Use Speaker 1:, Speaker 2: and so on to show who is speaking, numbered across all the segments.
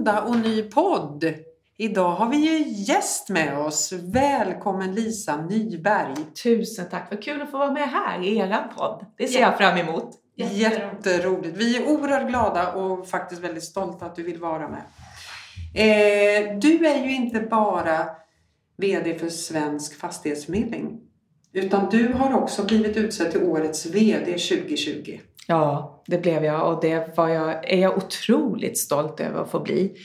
Speaker 1: måndag och ny podd. Idag har vi ju gäst med oss. Välkommen Lisa Nyberg.
Speaker 2: Tusen tack! Vad kul att få vara med här i er podd. Det ser jag fram emot.
Speaker 1: Jätteroligt. Vi är oerhört glada och faktiskt väldigt stolta att du vill vara med. Eh, du är ju inte bara VD för Svensk Fastighetsförmedling. Utan du har också blivit utsedd till Årets VD 2020.
Speaker 2: Ja, det blev jag och det var jag, är jag otroligt stolt över att få bli.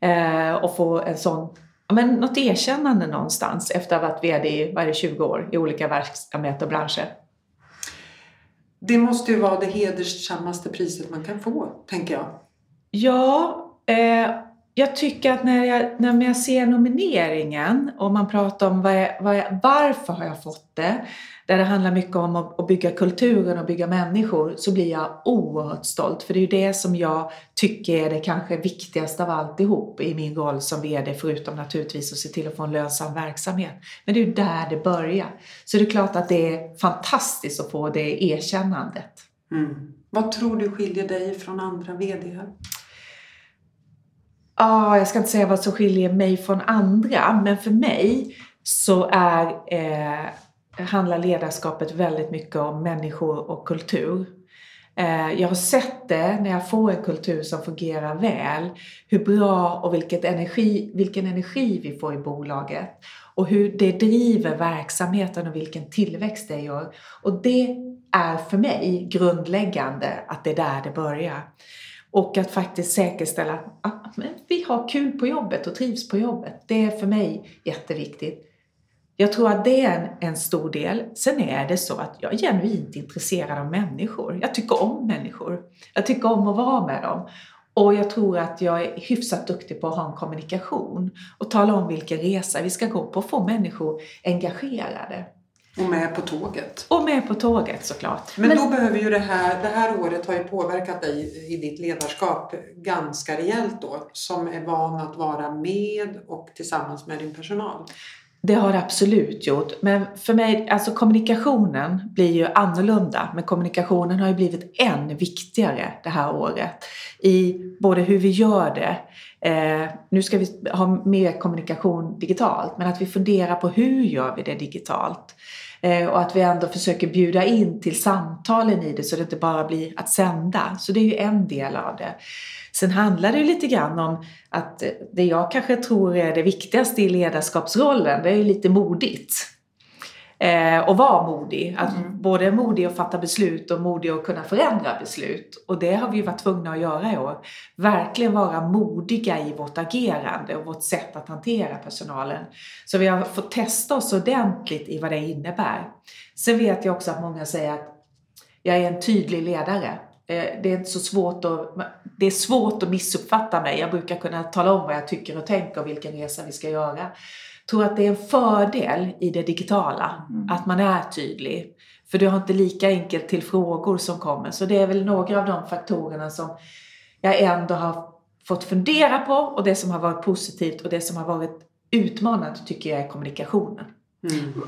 Speaker 2: Eh, och få en sån, men något erkännande någonstans efter att ha varit VD i varje 20 år i olika verksamheter och branscher.
Speaker 1: Det måste ju vara det hedersammaste priset man kan få, tänker jag.
Speaker 2: Ja, eh, jag tycker att när jag, när jag ser nomineringen och man pratar om vad jag, vad jag, varför har jag fått det, där det handlar mycket om att, att bygga kulturen och bygga människor, så blir jag oerhört stolt. För det är ju det som jag tycker är det kanske viktigaste av alltihop i min roll som VD, förutom naturligtvis att se till att få en lönsam verksamhet. Men det är ju där det börjar. Så det är klart att det är fantastiskt att få det erkännandet.
Speaker 1: Mm. Vad tror du skiljer dig från andra VDar?
Speaker 2: Ah, jag ska inte säga vad som skiljer mig från andra, men för mig så är, eh, handlar ledarskapet väldigt mycket om människor och kultur. Eh, jag har sett det när jag får en kultur som fungerar väl, hur bra och vilket energi, vilken energi vi får i bolaget och hur det driver verksamheten och vilken tillväxt det gör. Och det är för mig grundläggande att det är där det börjar. Och att faktiskt säkerställa ah, att vi har kul på jobbet och trivs på jobbet. Det är för mig jätteviktigt. Jag tror att det är en, en stor del. Sen är det så att jag är genuint intresserad av människor. Jag tycker om människor. Jag tycker om att vara med dem. Och jag tror att jag är hyfsat duktig på att ha en kommunikation och tala om vilken resa vi ska gå på och få människor engagerade.
Speaker 1: Och med på tåget.
Speaker 2: Och med på tåget såklart.
Speaker 1: Men, Men då behöver ju det här, det här året har ju påverkat dig i ditt ledarskap ganska rejält då. Som är van att vara med och tillsammans med din personal.
Speaker 2: Det har det absolut gjort. Men för mig, alltså kommunikationen blir ju annorlunda. Men kommunikationen har ju blivit än viktigare det här året. I både hur vi gör det. Eh, nu ska vi ha mer kommunikation digitalt. Men att vi funderar på hur gör vi det digitalt. Eh, och att vi ändå försöker bjuda in till samtalen i det så det inte bara blir att sända. Så det är ju en del av det. Sen handlar det ju lite grann om att det jag kanske tror är det viktigaste i ledarskapsrollen, det är ju lite modigt. Eh, och vara modig. Att mm. Både modig att fatta beslut och modig att kunna förändra beslut. Och det har vi varit tvungna att göra i år. Verkligen vara modiga i vårt agerande och vårt sätt att hantera personalen. Så vi har fått testa oss ordentligt i vad det innebär. Sen vet jag också att många säger att jag är en tydlig ledare. Eh, det är inte så svårt att, det är svårt att missuppfatta mig. Jag brukar kunna tala om vad jag tycker och tänker och vilken resa vi ska göra tror att det är en fördel i det digitala, mm. att man är tydlig. För du har inte lika enkelt till frågor som kommer. Så det är väl några av de faktorerna som jag ändå har fått fundera på och det som har varit positivt och det som har varit utmanande tycker jag är kommunikationen.
Speaker 3: Mm.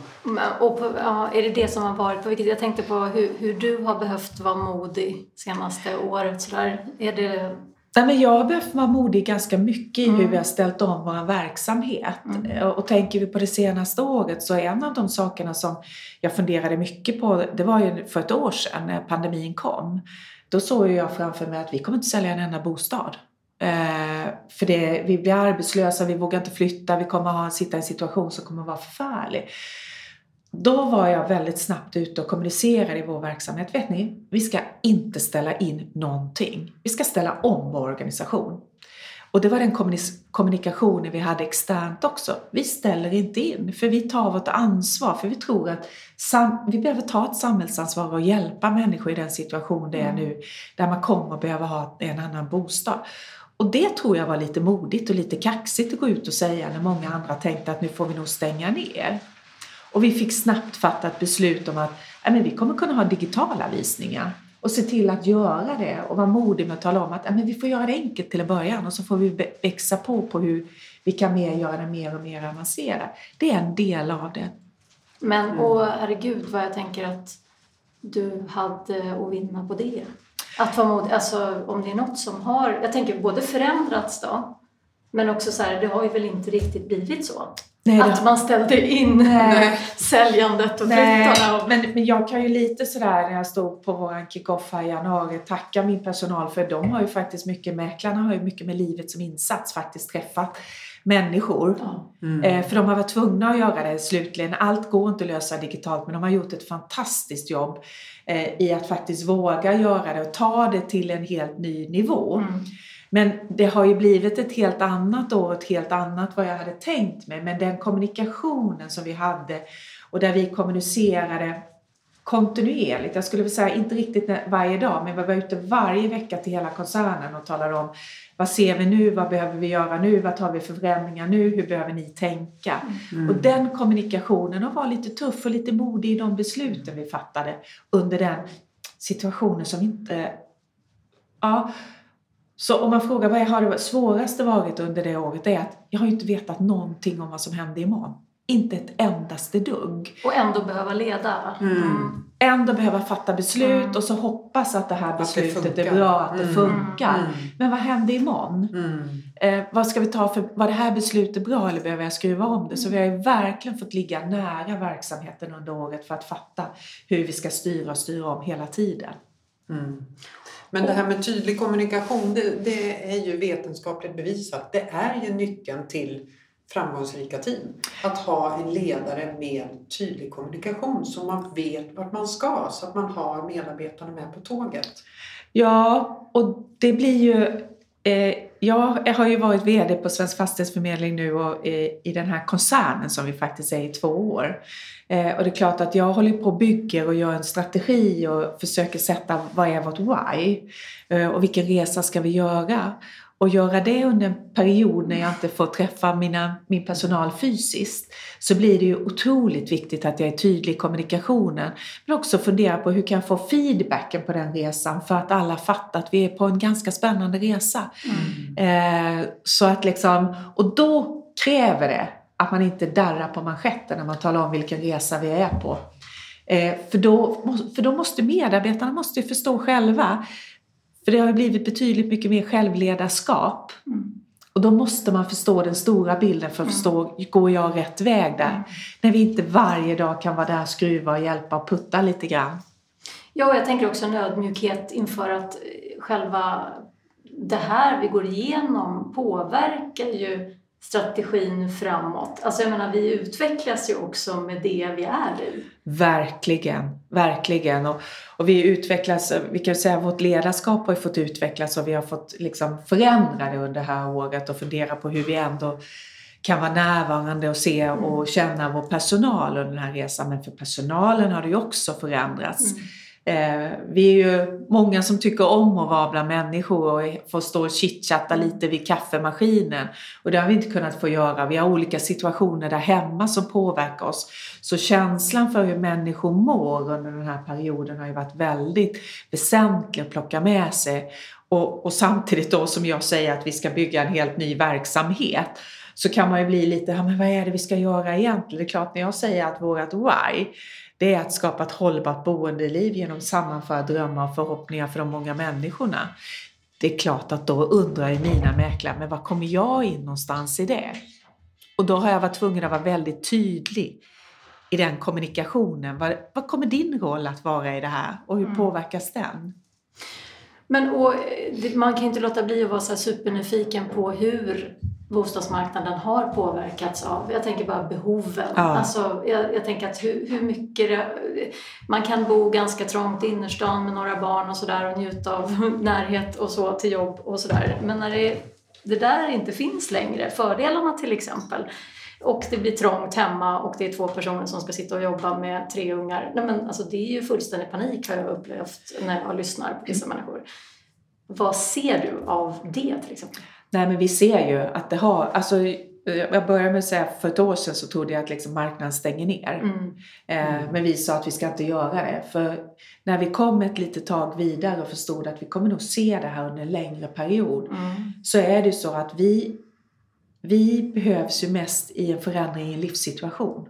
Speaker 3: Och på, ja, är det det som har varit, på vilket jag tänkte på hur, hur du har behövt vara modig senaste året. Så där, är det
Speaker 2: Nej, men jag har behövt vara modig ganska mycket i mm. hur vi har ställt om vår verksamhet. Mm. Och tänker vi på det senaste året så en av de sakerna som jag funderade mycket på, det var ju för ett år sedan när pandemin kom. Då såg jag framför mig att vi kommer inte sälja en enda bostad. Eh, för det, vi blir arbetslösa, vi vågar inte flytta, vi kommer ha, sitta i en situation som kommer vara förfärlig. Då var jag väldigt snabbt ute och kommunicerade i vår verksamhet. Vet ni, vi ska inte ställa in någonting. Vi ska ställa om vår organisation. Och det var den kommunikationen vi hade externt också. Vi ställer inte in, för vi tar vårt ansvar, för vi tror att vi behöver ta ett samhällsansvar och hjälpa människor i den situation det är nu, där man kommer att behöva ha en annan bostad. Och det tror jag var lite modigt och lite kaxigt att gå ut och säga när många andra tänkte att nu får vi nog stänga ner. Och vi fick snabbt fatta ett beslut om att äh, men vi kommer kunna ha digitala visningar och se till att göra det och vara modig med att tala om att äh, men vi får göra det enkelt till en början och så får vi växa på på hur vi kan mer göra det mer och mer avancerat. Det är en del av det.
Speaker 3: Men, åh herregud vad jag tänker att du hade att vinna på det. Att vara modig, alltså om det är något som har, jag tänker både förändrats då, men också så här, det har ju väl inte riktigt blivit så.
Speaker 2: Nej,
Speaker 3: att man ställde in
Speaker 2: Nej.
Speaker 3: säljandet och flyttarna. Och...
Speaker 2: men, men jag kan ju lite sådär när jag stod på våran kick-off här i januari tacka min personal för de har ju faktiskt mycket, mäklarna har ju mycket med livet som insats faktiskt träffat människor.
Speaker 3: Ja.
Speaker 1: Mm.
Speaker 2: Eh, för de har varit tvungna att göra det slutligen. Allt går inte att lösa digitalt men de har gjort ett fantastiskt jobb i att faktiskt våga göra det och ta det till en helt ny nivå.
Speaker 3: Mm.
Speaker 2: Men det har ju blivit ett helt annat år, ett helt annat vad jag hade tänkt mig. Men den kommunikationen som vi hade och där vi kommunicerade kontinuerligt. Jag skulle vilja säga inte riktigt varje dag, men vi var ute varje vecka till hela koncernen och talade om vad ser vi nu, vad behöver vi göra nu, vad tar vi för förändringar nu, hur behöver ni tänka?
Speaker 1: Mm.
Speaker 2: Och den kommunikationen och var lite tuff och lite modig i de besluten vi fattade under den situationen som inte... Ja, så om man frågar vad har det svåraste varit under det året är att jag har ju inte vetat någonting om vad som händer imorgon. Inte ett endaste dugg.
Speaker 3: Och ändå behöva leda.
Speaker 1: Mm.
Speaker 2: Ändå behöva fatta beslut
Speaker 3: Mm.
Speaker 2: och så hoppas att det här
Speaker 1: det
Speaker 2: beslutet är
Speaker 1: funkar.
Speaker 2: bra, att det
Speaker 1: Mm.
Speaker 2: funkar.
Speaker 1: Mm.
Speaker 2: Men vad händer imorgon?
Speaker 1: Mm.
Speaker 2: Eh, vad ska vi ta för, var det här beslutet bra eller behöver jag skruva om det? Så vi har ju verkligen fått ligga nära verksamheten under året för att fatta hur vi ska styra och styra om hela tiden.
Speaker 1: Mm. Men det här med tydlig kommunikation, det, det är ju vetenskapligt bevisat. Det är ju nyckeln till framgångsrika team. Att ha en ledare med tydlig kommunikation så man vet vart man ska, så att man har medarbetarna med på tåget.
Speaker 2: Ja, och det blir ju... Eh, jag har ju varit VD på Svensk Fastighetsförmedling nu och eh, i den här koncernen som vi faktiskt är i två år. Eh, och det är klart att jag håller på och bygger och gör en strategi och försöker sätta vad är vårt why eh, och vilken resa ska vi göra. Och göra det under en period när jag inte får träffa mina, min personal fysiskt så blir det ju otroligt viktigt att jag är tydlig i kommunikationen. Men också fundera på hur kan jag få feedbacken på den resan för att alla fattar att vi är på en ganska spännande resa. Eh, så att liksom, och då kräver det att man inte darrar på manschetten när man talar om vilken resa vi är på. Eh, för, då, för då måste medarbetarna måste förstå själva. För det har ju blivit betydligt mycket mer självledarskap.
Speaker 3: Mm.
Speaker 2: Och då måste man förstå den stora bilden för att
Speaker 3: Mm.
Speaker 2: förstå, går jag rätt väg där?
Speaker 3: Mm.
Speaker 2: När vi inte varje dag kan vara där, skruva och hjälpa och putta lite grann.
Speaker 3: Ja, och jag tänker också en ödmjukhet inför att eh, själva det här vi går igenom påverkar ju strategin framåt. Alltså jag menar, vi utvecklas ju också med det vi är i.
Speaker 2: Verkligen, verkligen. Och, och vi utvecklas, vi kan säga att vårt ledarskap har ju fått utvecklas och vi har fått liksom förändra det under det här året och fundera på hur vi ändå kan vara närvarande och se och känna vår personal under den här resan. Men för personalen har det ju också förändrats. Eh, vi är ju många som tycker om att vara bland människor och få stå och chitchatta lite vid kaffemaskinen. Och det har vi inte kunnat få göra. Vi har olika situationer där hemma som påverkar oss. Så känslan för hur människor mår under den här perioden har ju varit väldigt väsentlig att plocka med sig. Och, och samtidigt då som jag säger att vi ska bygga en helt ny verksamhet så kan man ju bli lite, ja, men vad är det vi ska göra egentligen? Det är klart när jag säger att vårt why det är att skapa ett hållbart boendeliv genom att sammanföra drömmar och förhoppningar för de många människorna. Det är klart att då undrar ju mina mäklare, men var kommer jag in någonstans i det? Och då har jag varit tvungen att vara väldigt tydlig i den kommunikationen. Vad, vad kommer din roll att vara i det här och hur
Speaker 3: Mm.
Speaker 2: påverkas den?
Speaker 3: Men och, eh, man kan inte låta bli att vara så supernyfiken på hur bostadsmarknaden har påverkats av, jag tänker bara behoven.
Speaker 2: Ja.
Speaker 3: Alltså, jag, jag tänker att hur, hur mycket det, man kan bo ganska trångt i innerstan med några barn och sådär och njuta av närhet och så till jobb och sådär. Men när det, det där inte finns längre, fördelarna till exempel, och det blir trångt hemma och det är två personer som ska sitta och jobba med tre ungar. Nej, men alltså, det är ju fullständig panik har jag upplevt när jag lyssnar på vissa människor. Vad ser du av det till exempel?
Speaker 2: Nej men vi ser ju att det har, alltså jag börjar med att säga för ett år sedan så trodde jag att liksom marknaden stänger ner.
Speaker 3: Mm.
Speaker 2: Eh, Men vi sa att vi ska inte göra det. För när vi kom ett litet tag vidare och förstod att vi kommer nog se det här under en längre period.
Speaker 3: Mm.
Speaker 2: Så är det så att vi, vi behövs ju mest i en förändring i en livssituation.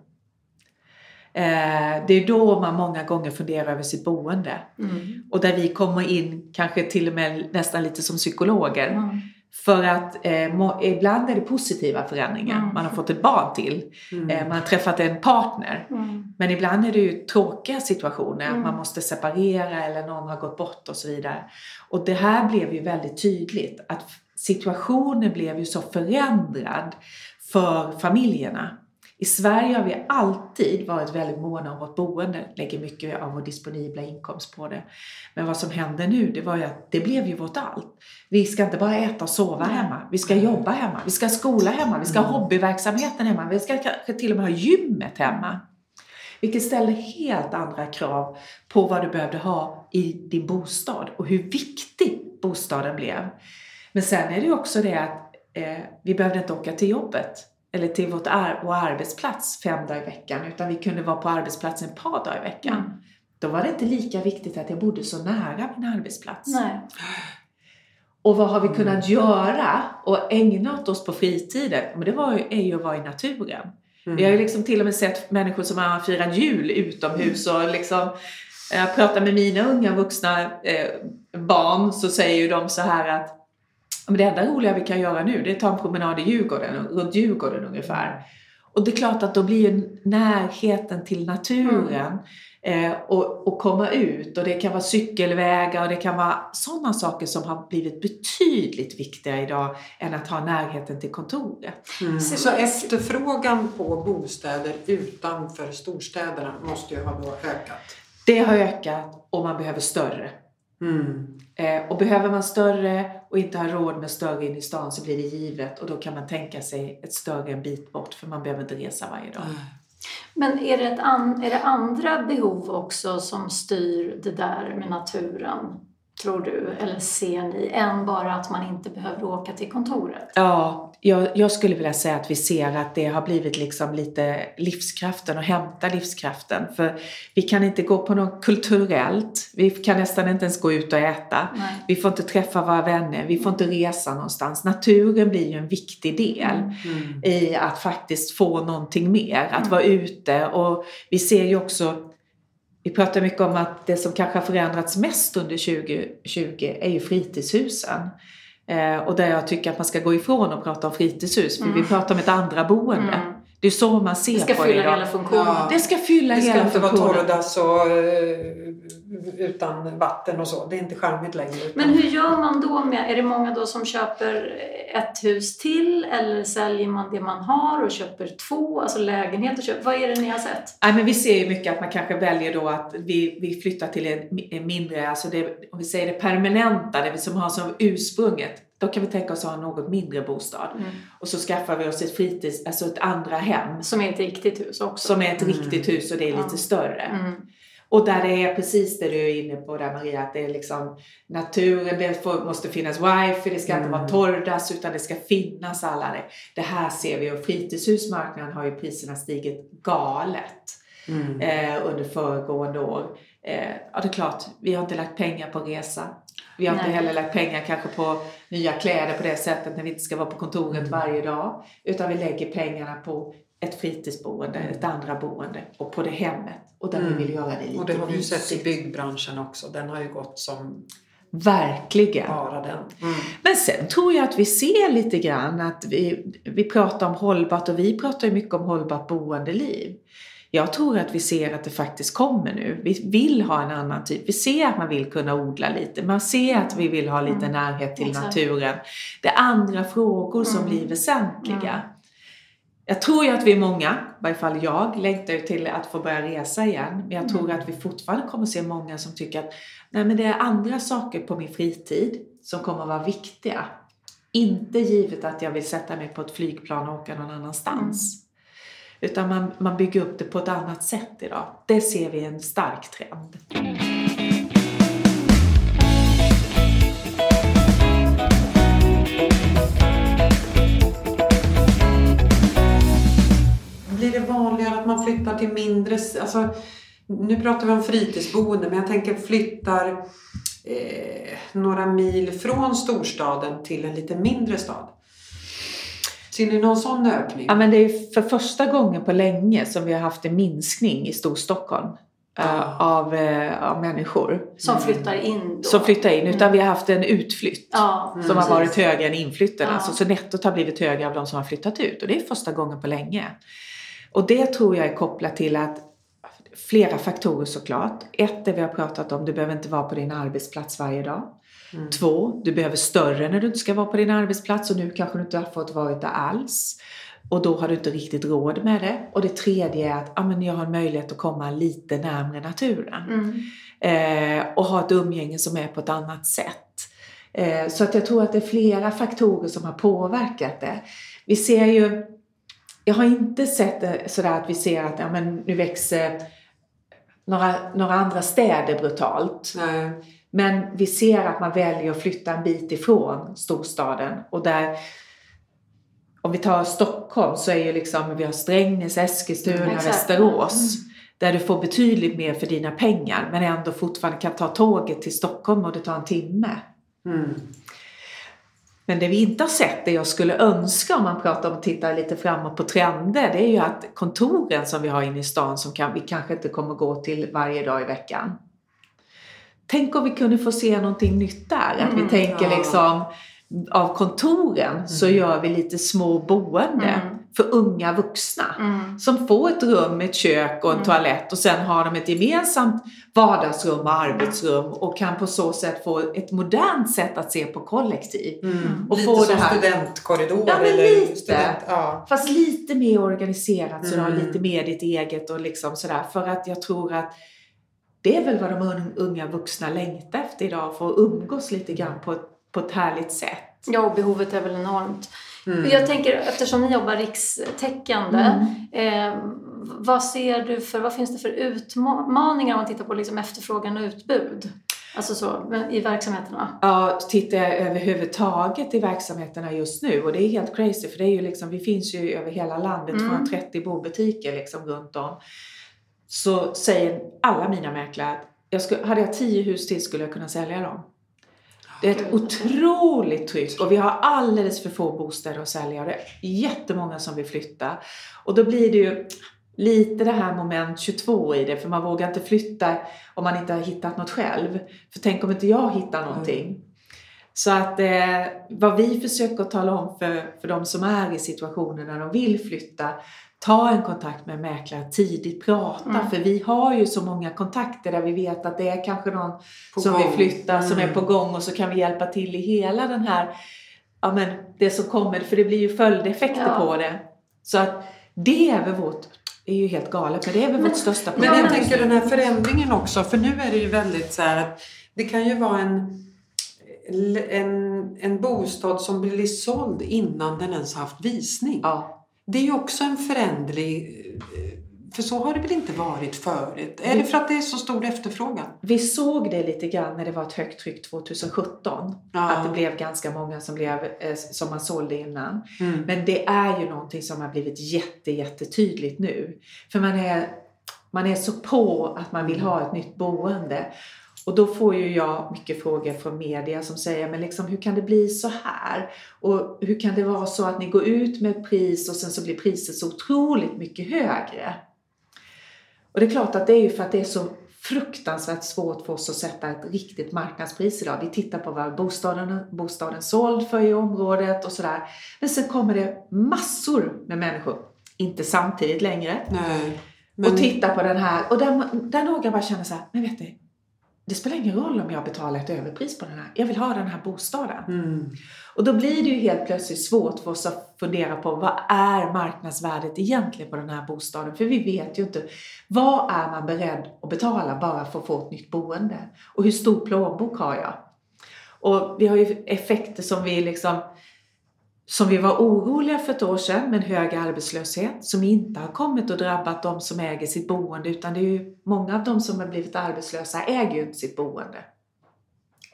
Speaker 2: Eh, det är då man många gånger funderar över sitt boende.
Speaker 3: Mm.
Speaker 2: Och där vi kommer in kanske till och med nästan lite som psykologer. För att eh, må, ibland är det positiva förändringar.
Speaker 3: Mm.
Speaker 2: Man har fått ett barn till.
Speaker 1: Mm.
Speaker 2: Eh, man har träffat en partner.
Speaker 3: Mm.
Speaker 2: Men ibland är det ju tråkiga situationer.
Speaker 3: Mm.
Speaker 2: Man måste separera eller någon har gått bort och så vidare. Och det här blev ju väldigt tydligt. Att situationen blev ju så förändrad för familjerna. I Sverige har vi alltid varit väldigt måna om vårt boende, lägger mycket av vår disponibla inkomst på det. Men vad som hände nu, det var ju att det blev ju vårt allt. Vi ska inte bara äta och sova hemma, vi ska jobba hemma, vi ska skola hemma, vi ska ha
Speaker 1: Mm.
Speaker 2: hobbyverksamheten hemma, vi ska kanske till och med ha gymmet hemma. Vilket ställer helt andra krav på vad du behövde ha i din bostad och hur viktig bostaden blev. Men sen är det ju också det att eh, vi behövde inte åka till jobbet eller till vårt ar- vår arbetsplats fem dagar i veckan utan vi kunde vara på arbetsplatsen ett par dagar i veckan.
Speaker 3: Mm.
Speaker 2: Då var det inte lika viktigt att jag bodde så nära min arbetsplats.
Speaker 3: Nej.
Speaker 2: Och vad har vi kunnat göra och ägna åt oss på fritiden? Men det var ju, är ju att vara i naturen.
Speaker 1: Mm.
Speaker 2: Vi har ju liksom till och med sett människor som har firat jul utomhus och liksom jag pratar med mina unga vuxna eh, barn så säger ju de så här att "Ja, men det enda roliga vi kan göra nu det är att ta en promenad i Djurgården, runt Djurgården ungefär. Och det är klart att då blir ju närheten till naturen eh, och, och komma ut och det kan vara cykelvägar och det kan vara sådana saker som har blivit betydligt viktigare idag än att ha närheten till kontoret.
Speaker 1: Mm.
Speaker 3: Så-
Speaker 1: Så efterfrågan på bostäder utanför storstäderna måste ju ha då ökat.
Speaker 2: Det har ökat och man behöver större.
Speaker 1: Mm.
Speaker 2: Eh, och behöver man större och inte har råd med större in i stan så blir det givet och då kan man tänka sig ett större en bit bort för man behöver inte resa varje dag.
Speaker 3: Men är det, an, är det andra behov också som styr det där med naturen, tror du? Eller ser ni? Än bara att man inte behöver åka till kontoret?
Speaker 2: Ja, jag, jag skulle vilja säga att vi ser att det har blivit liksom lite livskraften och hämta livskraften. För vi kan inte gå på något kulturellt, vi kan nästan inte ens gå ut och äta.
Speaker 3: Nej.
Speaker 2: Vi får inte träffa våra vänner, vi får inte resa någonstans. Naturen blir ju en viktig del.
Speaker 1: Mm.
Speaker 2: i att faktiskt få någonting mer, att
Speaker 3: Mm.
Speaker 2: vara ute. Och vi ser ju också, vi pratar mycket om att det som kanske har förändrats mest under 2020 är ju fritidshusen. Eh, och där jag tycker att man ska gå ifrån och prata om fritidshus, för
Speaker 3: Mm.
Speaker 2: vi pratar om ett andra boende.
Speaker 3: Mm.
Speaker 2: Det är så man ser
Speaker 3: Det ska
Speaker 2: på det
Speaker 3: fylla
Speaker 2: idag.
Speaker 3: hela funktionen.
Speaker 1: Ja.
Speaker 2: Det ska fylla
Speaker 1: Det ska
Speaker 2: hela
Speaker 1: inte vara
Speaker 2: funktionen.
Speaker 1: torrdass och eh, utan vatten och så. Det är inte charmigt längre. utan-
Speaker 3: Men hur gör man då med, är det många då som köper ett hus till eller säljer man det man har och köper två, alltså lägenhet och köper, vad är det ni har sett?
Speaker 2: Nej, men vi ser ju mycket att man kanske väljer då att vi, vi flyttar till en, en mindre, alltså det, om vi säger det permanenta, det som har som ursprunget. Då kan vi tänka oss att ha en något mindre bostad. Och så skaffar vi oss ett fritids, alltså ett andra hem.
Speaker 3: Som är ett riktigt hus också.
Speaker 2: Som är ett
Speaker 1: Mm.
Speaker 2: riktigt hus och det är lite
Speaker 3: Ja.
Speaker 2: större.
Speaker 3: Mm.
Speaker 2: Och där det är precis det du är inne på där Maria, att det är liksom naturen, det får, måste finnas wifi, det ska inte
Speaker 1: Mm.
Speaker 2: vara torrdass utan det ska finnas alla det. Det här ser vi och fritidshusmarknaden har ju priserna stigit galet
Speaker 1: Mm.
Speaker 2: eh, under föregående år. Eh, ja, det är klart, vi har inte lagt pengar på resa. Vi har inte
Speaker 3: Nej.
Speaker 2: heller lagt pengar kanske på nya kläder på det sättet när vi inte ska vara på kontoret
Speaker 1: Mm.
Speaker 2: varje dag. Utan vi lägger pengarna på ett fritidsboende, ett andra boende och på det hemmet. Och där
Speaker 1: Mm.
Speaker 2: vi vill göra det lite
Speaker 1: Och det har vi ju sett i byggbranschen också. Den har ju gått som
Speaker 2: Verkligen.
Speaker 1: bara den. Mm.
Speaker 2: Men sen tror jag att vi ser lite grann att vi, vi pratar om hållbart och vi pratar ju mycket om hållbart boendeliv. Jag tror att vi ser att det faktiskt kommer nu. Vi vill ha en annan typ. Vi ser att man vill kunna odla lite. Man ser att vi vill ha lite
Speaker 3: Mm.
Speaker 2: närhet till naturen. Det är andra frågor som
Speaker 3: Mm.
Speaker 2: blir väsentliga.
Speaker 3: Mm.
Speaker 2: Jag tror ju att vi är många, i varje fall jag, längtar ju till att få börja resa igen. Men jag tror att vi fortfarande kommer se många som tycker att nej men det är andra saker på min fritid som kommer att vara viktiga. Inte givet att jag vill sätta mig på ett flygplan och åka någon annanstans. Utan man, man bygger upp det på ett annat sätt idag. Det ser vi en stark trend.
Speaker 1: Blir det vanligare att man flyttar till mindre... Alltså, nu pratar vi om fritidsboende, men jag tänker flyttar eh, några mil från storstaden till en lite mindre stad. Ser ni någon sån ökning?
Speaker 2: Ja, men det är för första gången på länge som vi har haft en minskning i Storstockholm
Speaker 1: Ah.
Speaker 2: av, eh, av människor
Speaker 3: Som flyttar in då.
Speaker 2: som flyttar in. Utan vi har haft en utflytt
Speaker 3: Ja,
Speaker 2: som har
Speaker 3: precis.
Speaker 2: varit högre än inflytten.
Speaker 3: Ja.
Speaker 2: Alltså, så nettot har blivit högre av de som har flyttat ut. Och det är första gången på länge. Och det tror jag är kopplat till att flera faktorer såklart. Ett, det vi har pratat om, du behöver inte vara på din arbetsplats varje dag.
Speaker 1: Mm.
Speaker 2: Två, du behöver större när du inte ska vara på din arbetsplats och nu kanske du inte har fått vara där alls. Och då har du inte riktigt råd med det. Och det tredje är att ja, men jag har möjlighet att komma lite närmare naturen.
Speaker 3: Mm.
Speaker 2: Eh, och ha ett umgänge som är på ett annat sätt. Eh, så att jag tror att det är flera faktorer som har påverkat det. Vi ser ju, jag har inte sett det sådär att vi ser att ja, men nu växer några, några andra städer brutalt.
Speaker 1: Nej.
Speaker 2: Men vi ser att man väljer att flytta en bit ifrån storstaden och där om vi tar Stockholm så är ju liksom, vi har Strängnäs, Eskilstuna,
Speaker 3: Exakt.
Speaker 2: Västerås. Där du får betydligt mer för dina pengar men ändå fortfarande kan ta tåget till Stockholm och det tar en timme.
Speaker 1: Mm.
Speaker 2: Men det vi inte har sett, det jag skulle önska om man pratar om att titta lite framåt på trender, det är ju att kontoren som vi har inne i stan som kan, vi kanske inte kommer gå till varje dag i veckan. Tänk om vi kunde få se någonting nytt där. Att vi
Speaker 3: Mm,
Speaker 2: tänker
Speaker 1: ja.
Speaker 2: liksom av kontoren så
Speaker 1: Mm.
Speaker 2: gör vi lite små boende
Speaker 3: Mm.
Speaker 2: För unga vuxna.
Speaker 3: Mm.
Speaker 2: Som får ett rum, ett kök och en
Speaker 3: Mm.
Speaker 2: toalett och sen har de ett gemensamt vardagsrum och arbetsrum och kan på så sätt få ett modernt sätt att se på kollektiv.
Speaker 1: Mm.
Speaker 2: Och
Speaker 1: lite
Speaker 2: få
Speaker 1: som
Speaker 2: det här-
Speaker 1: studentkorridor.
Speaker 2: Ja, men
Speaker 1: eller
Speaker 2: lite.
Speaker 1: Student, ja.
Speaker 2: Fast lite mer organiserat så du har
Speaker 1: Mm.
Speaker 2: lite mer ditt eget och liksom sådär. För att jag tror att det är väl vad de un- unga vuxna längtar efter idag. För att umgås lite grann på ett, på ett härligt sätt.
Speaker 3: Ja, och behovet är väl enormt.
Speaker 1: Mm.
Speaker 3: Jag tänker, eftersom ni jobbar rikstäckande,
Speaker 2: Mm.
Speaker 3: eh, vad ser du för, vad finns det för utmaningar om man tittar på liksom efterfrågan och utbud? Alltså så, i verksamheterna.
Speaker 2: Ja, tittar jag överhuvudtaget i verksamheterna just nu och det är helt crazy för det är ju liksom, vi finns ju över hela landet,
Speaker 3: Mm.
Speaker 2: 230 bobutiker liksom runt om. Så säger alla mina mäklare att jag skulle, hade jag 10 hus till skulle jag kunna sälja dem. Det är ett otroligt tryck och vi har alldeles för få bostäder att sälja. Det är jättemånga som vill flytta. Och då blir det ju lite det här moment 22 i det, för man vågar inte flytta om man inte har hittat något själv. För tänk om inte jag hittar någonting. Så att eh, vad vi försöker tala om för, för de som är i situationen när de vill flytta, ta en kontakt med en mäklare tidigt, prata.
Speaker 3: Mm.
Speaker 2: För vi har ju så många kontakter där vi vet att det är kanske någon
Speaker 1: På
Speaker 2: som
Speaker 1: gång.
Speaker 2: vill flytta, som är
Speaker 1: Mm.
Speaker 2: på gång och så kan vi hjälpa till i hela den här, ja men det som kommer, för det blir ju följdeffekter
Speaker 3: Ja.
Speaker 2: på det. Så att det är väl vårt, det är ju helt galet, men det är väl
Speaker 3: Men-
Speaker 2: vårt största
Speaker 1: Men
Speaker 2: problem.
Speaker 1: jag
Speaker 3: men-
Speaker 1: tänker den här förändringen också, för nu är det ju väldigt så här att det kan ju vara en, en, en bostad som blir såld innan den ens haft visning.
Speaker 2: Ja.
Speaker 1: Det är ju också en förändring, för så har det väl inte varit förut? Är det för att det är så stor efterfrågan?
Speaker 2: Vi såg det lite grann när det var ett högt tryck 2017.
Speaker 1: Ja.
Speaker 2: Att det blev ganska många som, blev, eh, som man sålde innan.
Speaker 1: Mm.
Speaker 2: Men det är ju någonting som har blivit jätte, jättetydligt nu. För man är, man är så på att man vill ha ett nytt boende. Och då får ju jag mycket frågor från media som säger, men liksom, hur kan det bli så här? Och hur kan det vara så att ni går ut med ett pris och sen så blir priset så otroligt mycket högre? Och det är klart att det är ju för att det är så fruktansvärt svårt för oss att sätta ett riktigt marknadspris idag. Vi tittar på vad bostaden, bostaden såld för i området och sådär. Men sen kommer det massor med människor, inte samtidigt längre,
Speaker 1: Nej.
Speaker 2: och tittar på den här. Och där, där några bara känner så här, men vet du, det spelar ingen roll om jag betalar ett överpris på den här. Jag vill ha den här bostaden.
Speaker 1: Mm.
Speaker 2: Och då blir det ju helt plötsligt svårt för oss att fundera på vad är marknadsvärdet egentligen på den här bostaden? För vi vet ju inte. Vad är man beredd att betala bara för att få ett nytt boende? Och hur stor plånbok har jag? Och vi har ju effekter som vi liksom som vi var oroliga för ett år sedan med en hög arbetslöshet som inte har kommit och drabbat de som äger sitt boende utan det är ju många av de som har blivit arbetslösa äger ju inte sitt boende.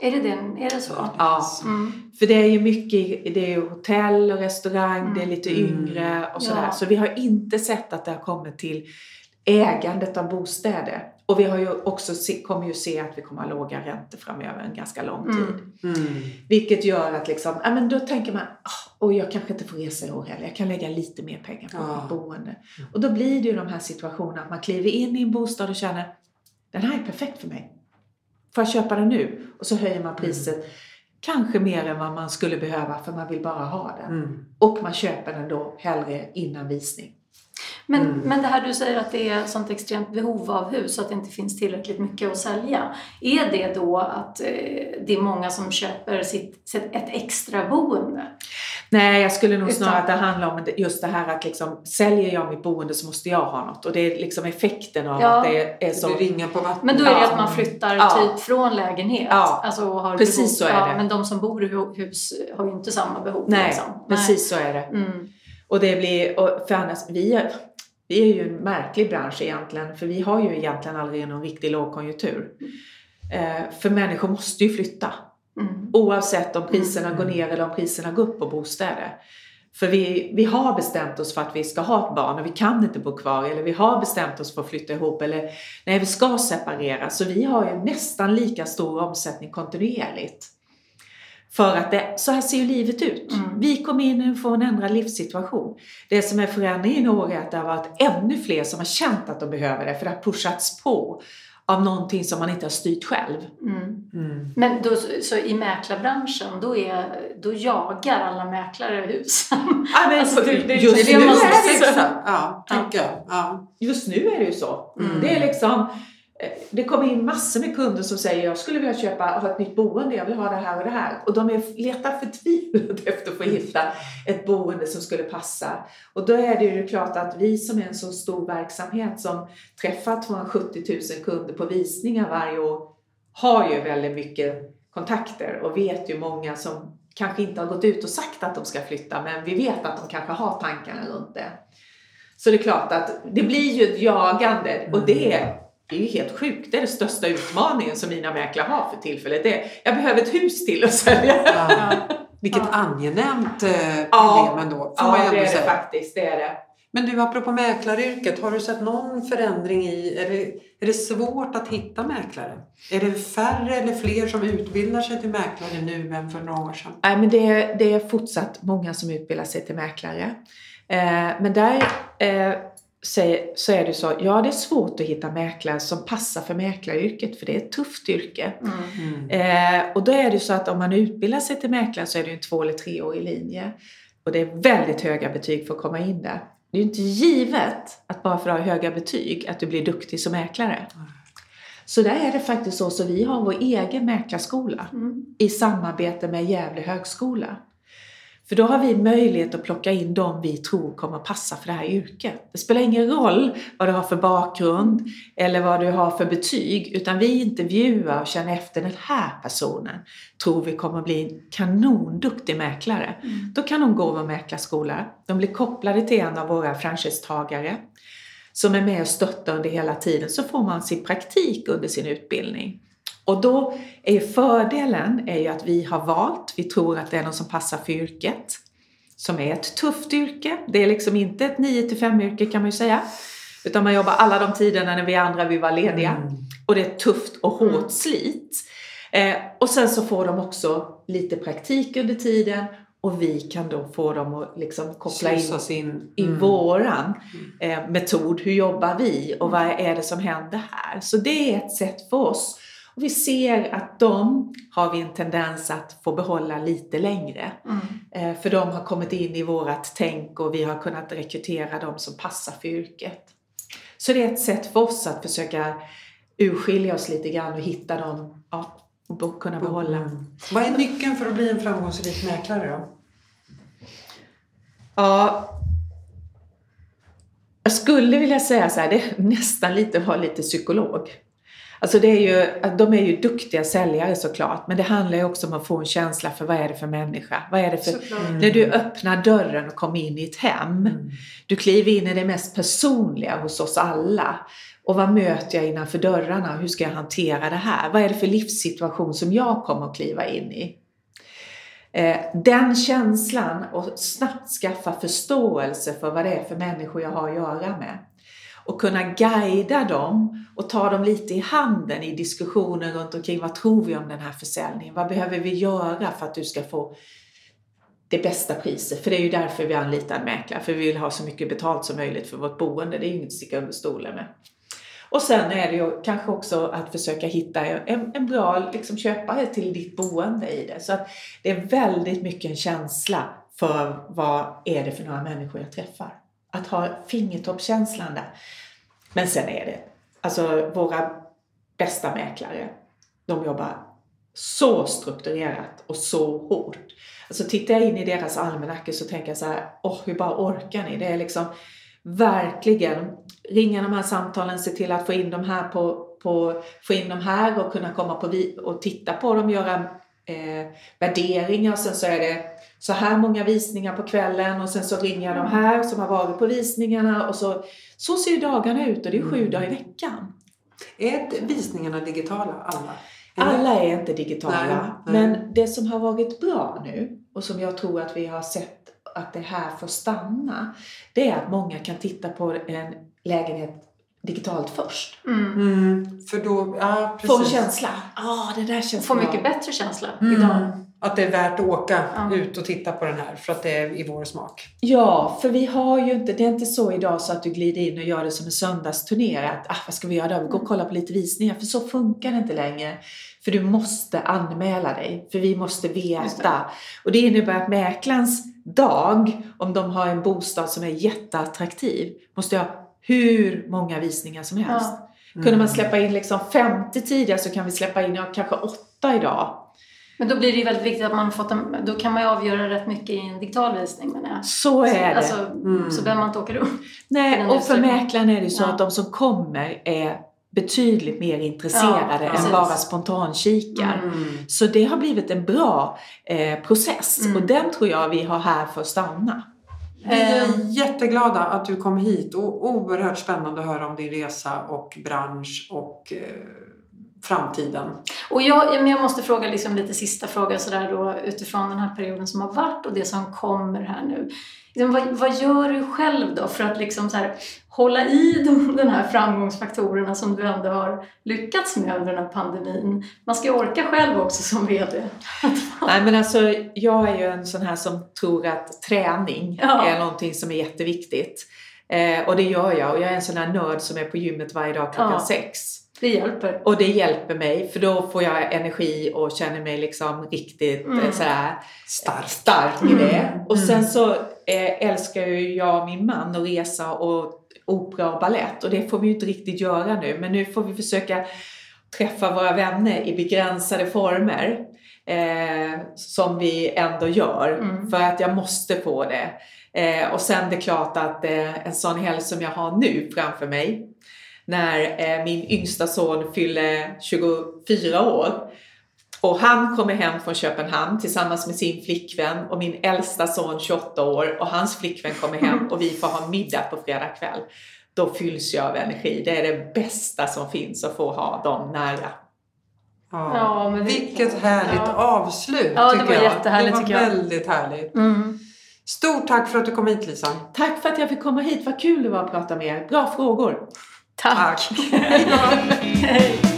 Speaker 3: Är det, den, är det så?
Speaker 2: Ja.
Speaker 3: Mm.
Speaker 2: För det är ju mycket, det är ju hotell och restaurang,
Speaker 3: Mm.
Speaker 2: det är lite
Speaker 1: Mm.
Speaker 2: yngre och sådär.
Speaker 3: Ja.
Speaker 2: Så vi har inte sett att det har kommit till ägandet av bostäder. Och vi har ju också se, kommer ju se att vi kommer ha låga räntor framöver en ganska lång tid.
Speaker 3: Mm.
Speaker 1: Mm.
Speaker 2: Vilket gör att liksom, ja, men då tänker man, oh, och jag kanske inte får resa i år heller. Jag kan lägga lite mer pengar på
Speaker 1: Ja.
Speaker 2: mitt boende. Och då blir det ju de här situationerna att man kliver in i en bostad och känner, den här är perfekt för mig. Får jag köpa den nu? Och så höjer man priset. Kanske mer än vad man skulle behöva för man vill bara ha den.
Speaker 1: Mm.
Speaker 2: Och man köper den då hellre innan visning.
Speaker 3: Men,
Speaker 1: Mm.
Speaker 3: men det här du säger att det är sånt extremt behov av hus att det inte finns tillräckligt mycket att sälja. Är det då att eh, det är många som köper sitt, sitt, ett extra boende?
Speaker 2: Nej, jag skulle nog
Speaker 3: Utan-
Speaker 2: snarare att det handlar om det- just det här att liksom, säljer jag mitt boende så måste jag ha något. Och det är liksom effekten av
Speaker 3: Ja.
Speaker 2: att det är
Speaker 1: Det
Speaker 2: så.
Speaker 1: ringar på vattnet.
Speaker 3: Men då är det att man flyttar
Speaker 2: Ja.
Speaker 3: typ från lägenhet.
Speaker 2: Ja.
Speaker 3: Alltså, har
Speaker 2: Precis
Speaker 3: behov,
Speaker 2: så är
Speaker 3: ja,
Speaker 2: det.
Speaker 3: Men de som bor i hu- hus har ju inte samma behov.
Speaker 2: Nej,
Speaker 3: liksom.
Speaker 2: precis så är det.
Speaker 3: Mm.
Speaker 2: Och det blir, och för annars, vi är, vi är ju en märklig bransch egentligen, för vi har ju egentligen aldrig någon riktig lågkonjunktur. Eh, för människor måste ju flytta,
Speaker 3: Mm.
Speaker 2: oavsett om priserna
Speaker 1: Mm.
Speaker 2: går ner eller om priserna går upp på bostäder. För vi, vi har bestämt oss för att vi ska ha ett barn och vi kan inte bo kvar, eller vi har bestämt oss för att flytta ihop, eller nej, vi ska separera. Så vi har ju nästan lika stor omsättning kontinuerligt. För att det, så här ser ju livet ut.
Speaker 3: Mm.
Speaker 2: Vi kommer in får en ändrad livssituation. Det som är förändringen i år är att det har varit ännu fler som har känt att de behöver det, för det har pushats på av någonting som man inte har styrt själv.
Speaker 3: Mm.
Speaker 1: Mm.
Speaker 3: Men då, så i mäklarbranschen, då, är, då jagar alla mäklare hus?
Speaker 2: Ja, men
Speaker 3: Alltså, det- det-
Speaker 2: just,
Speaker 3: det är
Speaker 2: nu
Speaker 3: det man
Speaker 2: är det så.
Speaker 1: Ja, tänker jag. Ja.
Speaker 2: just nu är det ju så.
Speaker 1: Mm.
Speaker 2: Det är liksom, det kommer in massor med kunder som säger jag skulle vilja köpa, ha ett nytt boende, jag vill ha det här och det här. Och de är, letar förtvivlat efter att få hitta ett boende som skulle passa. Och då är det ju klart att vi som är en så stor verksamhet som träffar 270 000 kunder på visningar varje år har ju väldigt mycket kontakter och vet ju många som kanske inte har gått ut och sagt att de ska flytta men vi vet att de kanske har tankarna runt det. Så det är klart att det blir ju ett jagande och det är, det är ju helt sjukt. Det är den största utmaningen som mina mäklare har för tillfället. Det är, jag behöver ett hus till att sälja.
Speaker 1: Ja. Vilket
Speaker 3: Ja.
Speaker 1: angenämt eh, problem
Speaker 2: Ja.
Speaker 1: ändå, får
Speaker 2: Ja, det är det
Speaker 1: säga.
Speaker 2: faktiskt. Det är det.
Speaker 1: Men du, apropå mäklaryrket, har du sett någon förändring i, är det, är det svårt att hitta mäklare? Är det färre eller fler som utbildar sig till mäklare nu än för några år sedan?
Speaker 2: Nej, men det, är- det är fortsatt många som utbildar sig till mäklare. Eh, men där eh, säger, så är det så, ja det är svårt att hitta mäklare som passar för mäklaryrket för det är ett tufft yrke.
Speaker 3: Mm.
Speaker 2: Eh, och då är det så att om man utbildar sig till mäklare så är det en två eller treårig linje. Och det är väldigt höga betyg för att komma in där. Det är ju inte givet att bara för att ha höga betyg att du blir duktig som mäklare. Så där är det faktiskt så, så vi har vår egen mäklarskola
Speaker 3: Mm.
Speaker 2: i samarbete med Gävle högskola. För då har vi möjlighet att plocka in dem vi tror kommer passa för det här yrket. Det spelar ingen roll vad du har för bakgrund eller vad du har för betyg, utan vi intervjuar och känner efter den här personen tror vi kommer bli en kanonduktig mäklare.
Speaker 3: Mm.
Speaker 2: Då kan de gå vår mäklarskola. De blir kopplade till en av våra franchisetagare som är med och stöttar under hela tiden. Så får man sin praktik under sin utbildning. Och då är ju fördelen är ju att vi har valt, vi tror att det är någon som passar för yrket. Som är ett tufft yrke. Det är liksom inte ett 9 5 yrke kan man ju säga. Utan man jobbar alla de tiderna när vi andra vill vara lediga.
Speaker 1: Mm.
Speaker 2: Och det är ett tufft och hårt
Speaker 3: Mm.
Speaker 2: slit. Eh, och sen så får de också lite praktik under tiden. Och vi kan då få dem att liksom koppla in
Speaker 1: Slussas in.
Speaker 2: i
Speaker 1: Mm.
Speaker 2: våran eh, metod. Hur jobbar vi och vad är det som händer här? Så det är ett sätt för oss. Och vi ser att de har vi en tendens att få behålla lite längre.
Speaker 3: Mm.
Speaker 2: Eh, för de har kommit in i vårat tänk och vi har kunnat rekrytera dem som passar för yrket. Så det är ett sätt för oss att försöka urskilja oss lite grann och hitta dem ja, och kunna behålla.
Speaker 1: Mm. Vad är nyckeln för att bli en framgångsrik mäklare då?
Speaker 2: Ja, jag skulle vilja säga så här, det är nästan lite att vara lite psykolog. Alltså det är ju, de är ju duktiga säljare såklart, men det handlar ju också om att få en känsla för vad är det för människa? Vad är det för...
Speaker 1: Mm.
Speaker 2: När du öppnar dörren och kommer in i ett hem,
Speaker 1: Mm.
Speaker 2: du kliver in i det mest personliga hos oss alla. Och vad möter jag innanför dörrarna? Hur ska jag hantera det här? Vad är det för livssituation som jag kommer att kliva in i? Eh, Den känslan och snabbt skaffa förståelse för vad det är för människor jag har att göra med och kunna guida dem och ta dem lite i handen i diskussioner runt omkring vad tror vi om den här försäljningen? Vad behöver vi göra för att du ska få det bästa priset? För det är ju därför vi anlitar en mäklare, för vi vill ha så mycket betalt som möjligt för vårt boende. Det är ju inget att sticka under stolen med. Och sen är det ju kanske också att försöka hitta en, en bra liksom, köpare till ditt boende i det. Så att det är väldigt mycket en känsla för vad är det för några människor jag träffar. Att ha fingertoppskänslan där. Men sen är det, alltså våra bästa mäklare, de jobbar så strukturerat och så hårt. Alltså tittar jag in i deras almanackor så tänker jag så här, åh hur bara orkar ni? Det är liksom verkligen ringa de här samtalen, se till att få in de här på, på få in de här och kunna komma på vi och titta på dem, göra eh, värderingar. Sen så är det så här många visningar på kvällen och sen så ringer jag de här som har varit på visningarna och så, så ser dagarna ut och det är sju dagar i veckan.
Speaker 1: Är visningarna digitala alla?
Speaker 2: Alla är inte digitala, nej, nej. men det som har varit bra nu och som jag tror att vi har sett att det här får stanna, det är att många kan titta på en lägenhet digitalt först.
Speaker 1: Mm. Mm. För då, ja,
Speaker 2: precis. Få en känsla. Ah, det där känns
Speaker 3: Få
Speaker 2: bra.
Speaker 3: mycket bättre känsla mm. idag.
Speaker 1: Att det är värt att åka ut och titta på den här för att det är i vår smak.
Speaker 2: Ja, för vi har ju inte, det är inte så idag så att du glider in och gör det som en söndagsturné. Att, ah, vad ska vi göra då? Vi går och kollar på lite visningar. För så funkar det inte längre. För du måste anmäla dig, för vi måste veta. Det. Och det innebär att mäklarens dag, om de har en bostad som är jätteattraktiv, måste ha hur många visningar som helst. Ja. Mm. Kunde man släppa in liksom 50 tidigare så kan vi släppa in kanske 8 idag.
Speaker 3: Men då blir det ju väldigt viktigt att man fått en, då kan man ju avgöra rätt mycket i en digital visning menar jag.
Speaker 2: Så är det.
Speaker 3: Alltså, mm. Så behöver man inte åka runt.
Speaker 2: Nej, och för mäklaren är det ju så ja. att de som kommer är betydligt mer intresserade ja, än bara spontankikar. Mm. Så det har blivit en bra eh, process mm. och den tror jag vi har här för att stanna.
Speaker 1: Vi är ehm. jätteglada att du kom hit och oerhört spännande att höra om din resa och bransch och eh, framtiden.
Speaker 3: Och jag, jag måste fråga liksom lite sista fråga sådär då, utifrån den här perioden som har varit och det som kommer här nu. Liksom, vad, vad, gör du själv då för att liksom så här, hålla i de, den här framgångsfaktorerna som du ändå har lyckats med under den här pandemin? Man ska ju orka själv också som VD.
Speaker 2: Nej men alltså jag är ju en sån här som tror att träning ja. är någonting som är jätteviktigt. Eh, och det gör jag och jag är en sån här nörd som är på gymmet varje dag klockan ja. sex.
Speaker 3: Det hjälper.
Speaker 2: Och det hjälper mig för då får jag energi och känner mig liksom riktigt mm. sådär stark, stark i det. Mm. Och sen mm. så eh, älskar ju jag och min man att resa och opera och ballett och det får vi ju inte riktigt göra nu. Men nu får vi försöka träffa våra vänner i begränsade former. Eh, som vi ändå gör mm. för att jag måste få det. Eh, och sen det är klart att eh, en sån helg som jag har nu framför mig när eh, min yngsta son fyller 24 år. Och han kommer hem från Köpenhamn tillsammans med sin flickvän och min äldsta son 28 år och hans flickvän kommer hem och vi får ha middag på fredag kväll. Då fylls jag av energi. Det är det bästa som finns att få ha dem nära.
Speaker 1: Ja, ja men Vilket härligt ja. avslut
Speaker 3: ja,
Speaker 1: tycker
Speaker 3: det var
Speaker 1: jag.
Speaker 3: Jättehärligt,
Speaker 1: det var
Speaker 3: tycker jag.
Speaker 1: väldigt härligt. Mm. Stort tack för att du kom hit Lisa.
Speaker 2: Tack för att jag fick komma hit. Vad kul det var att prata med er. Bra frågor.
Speaker 3: Tack. Tack. Hej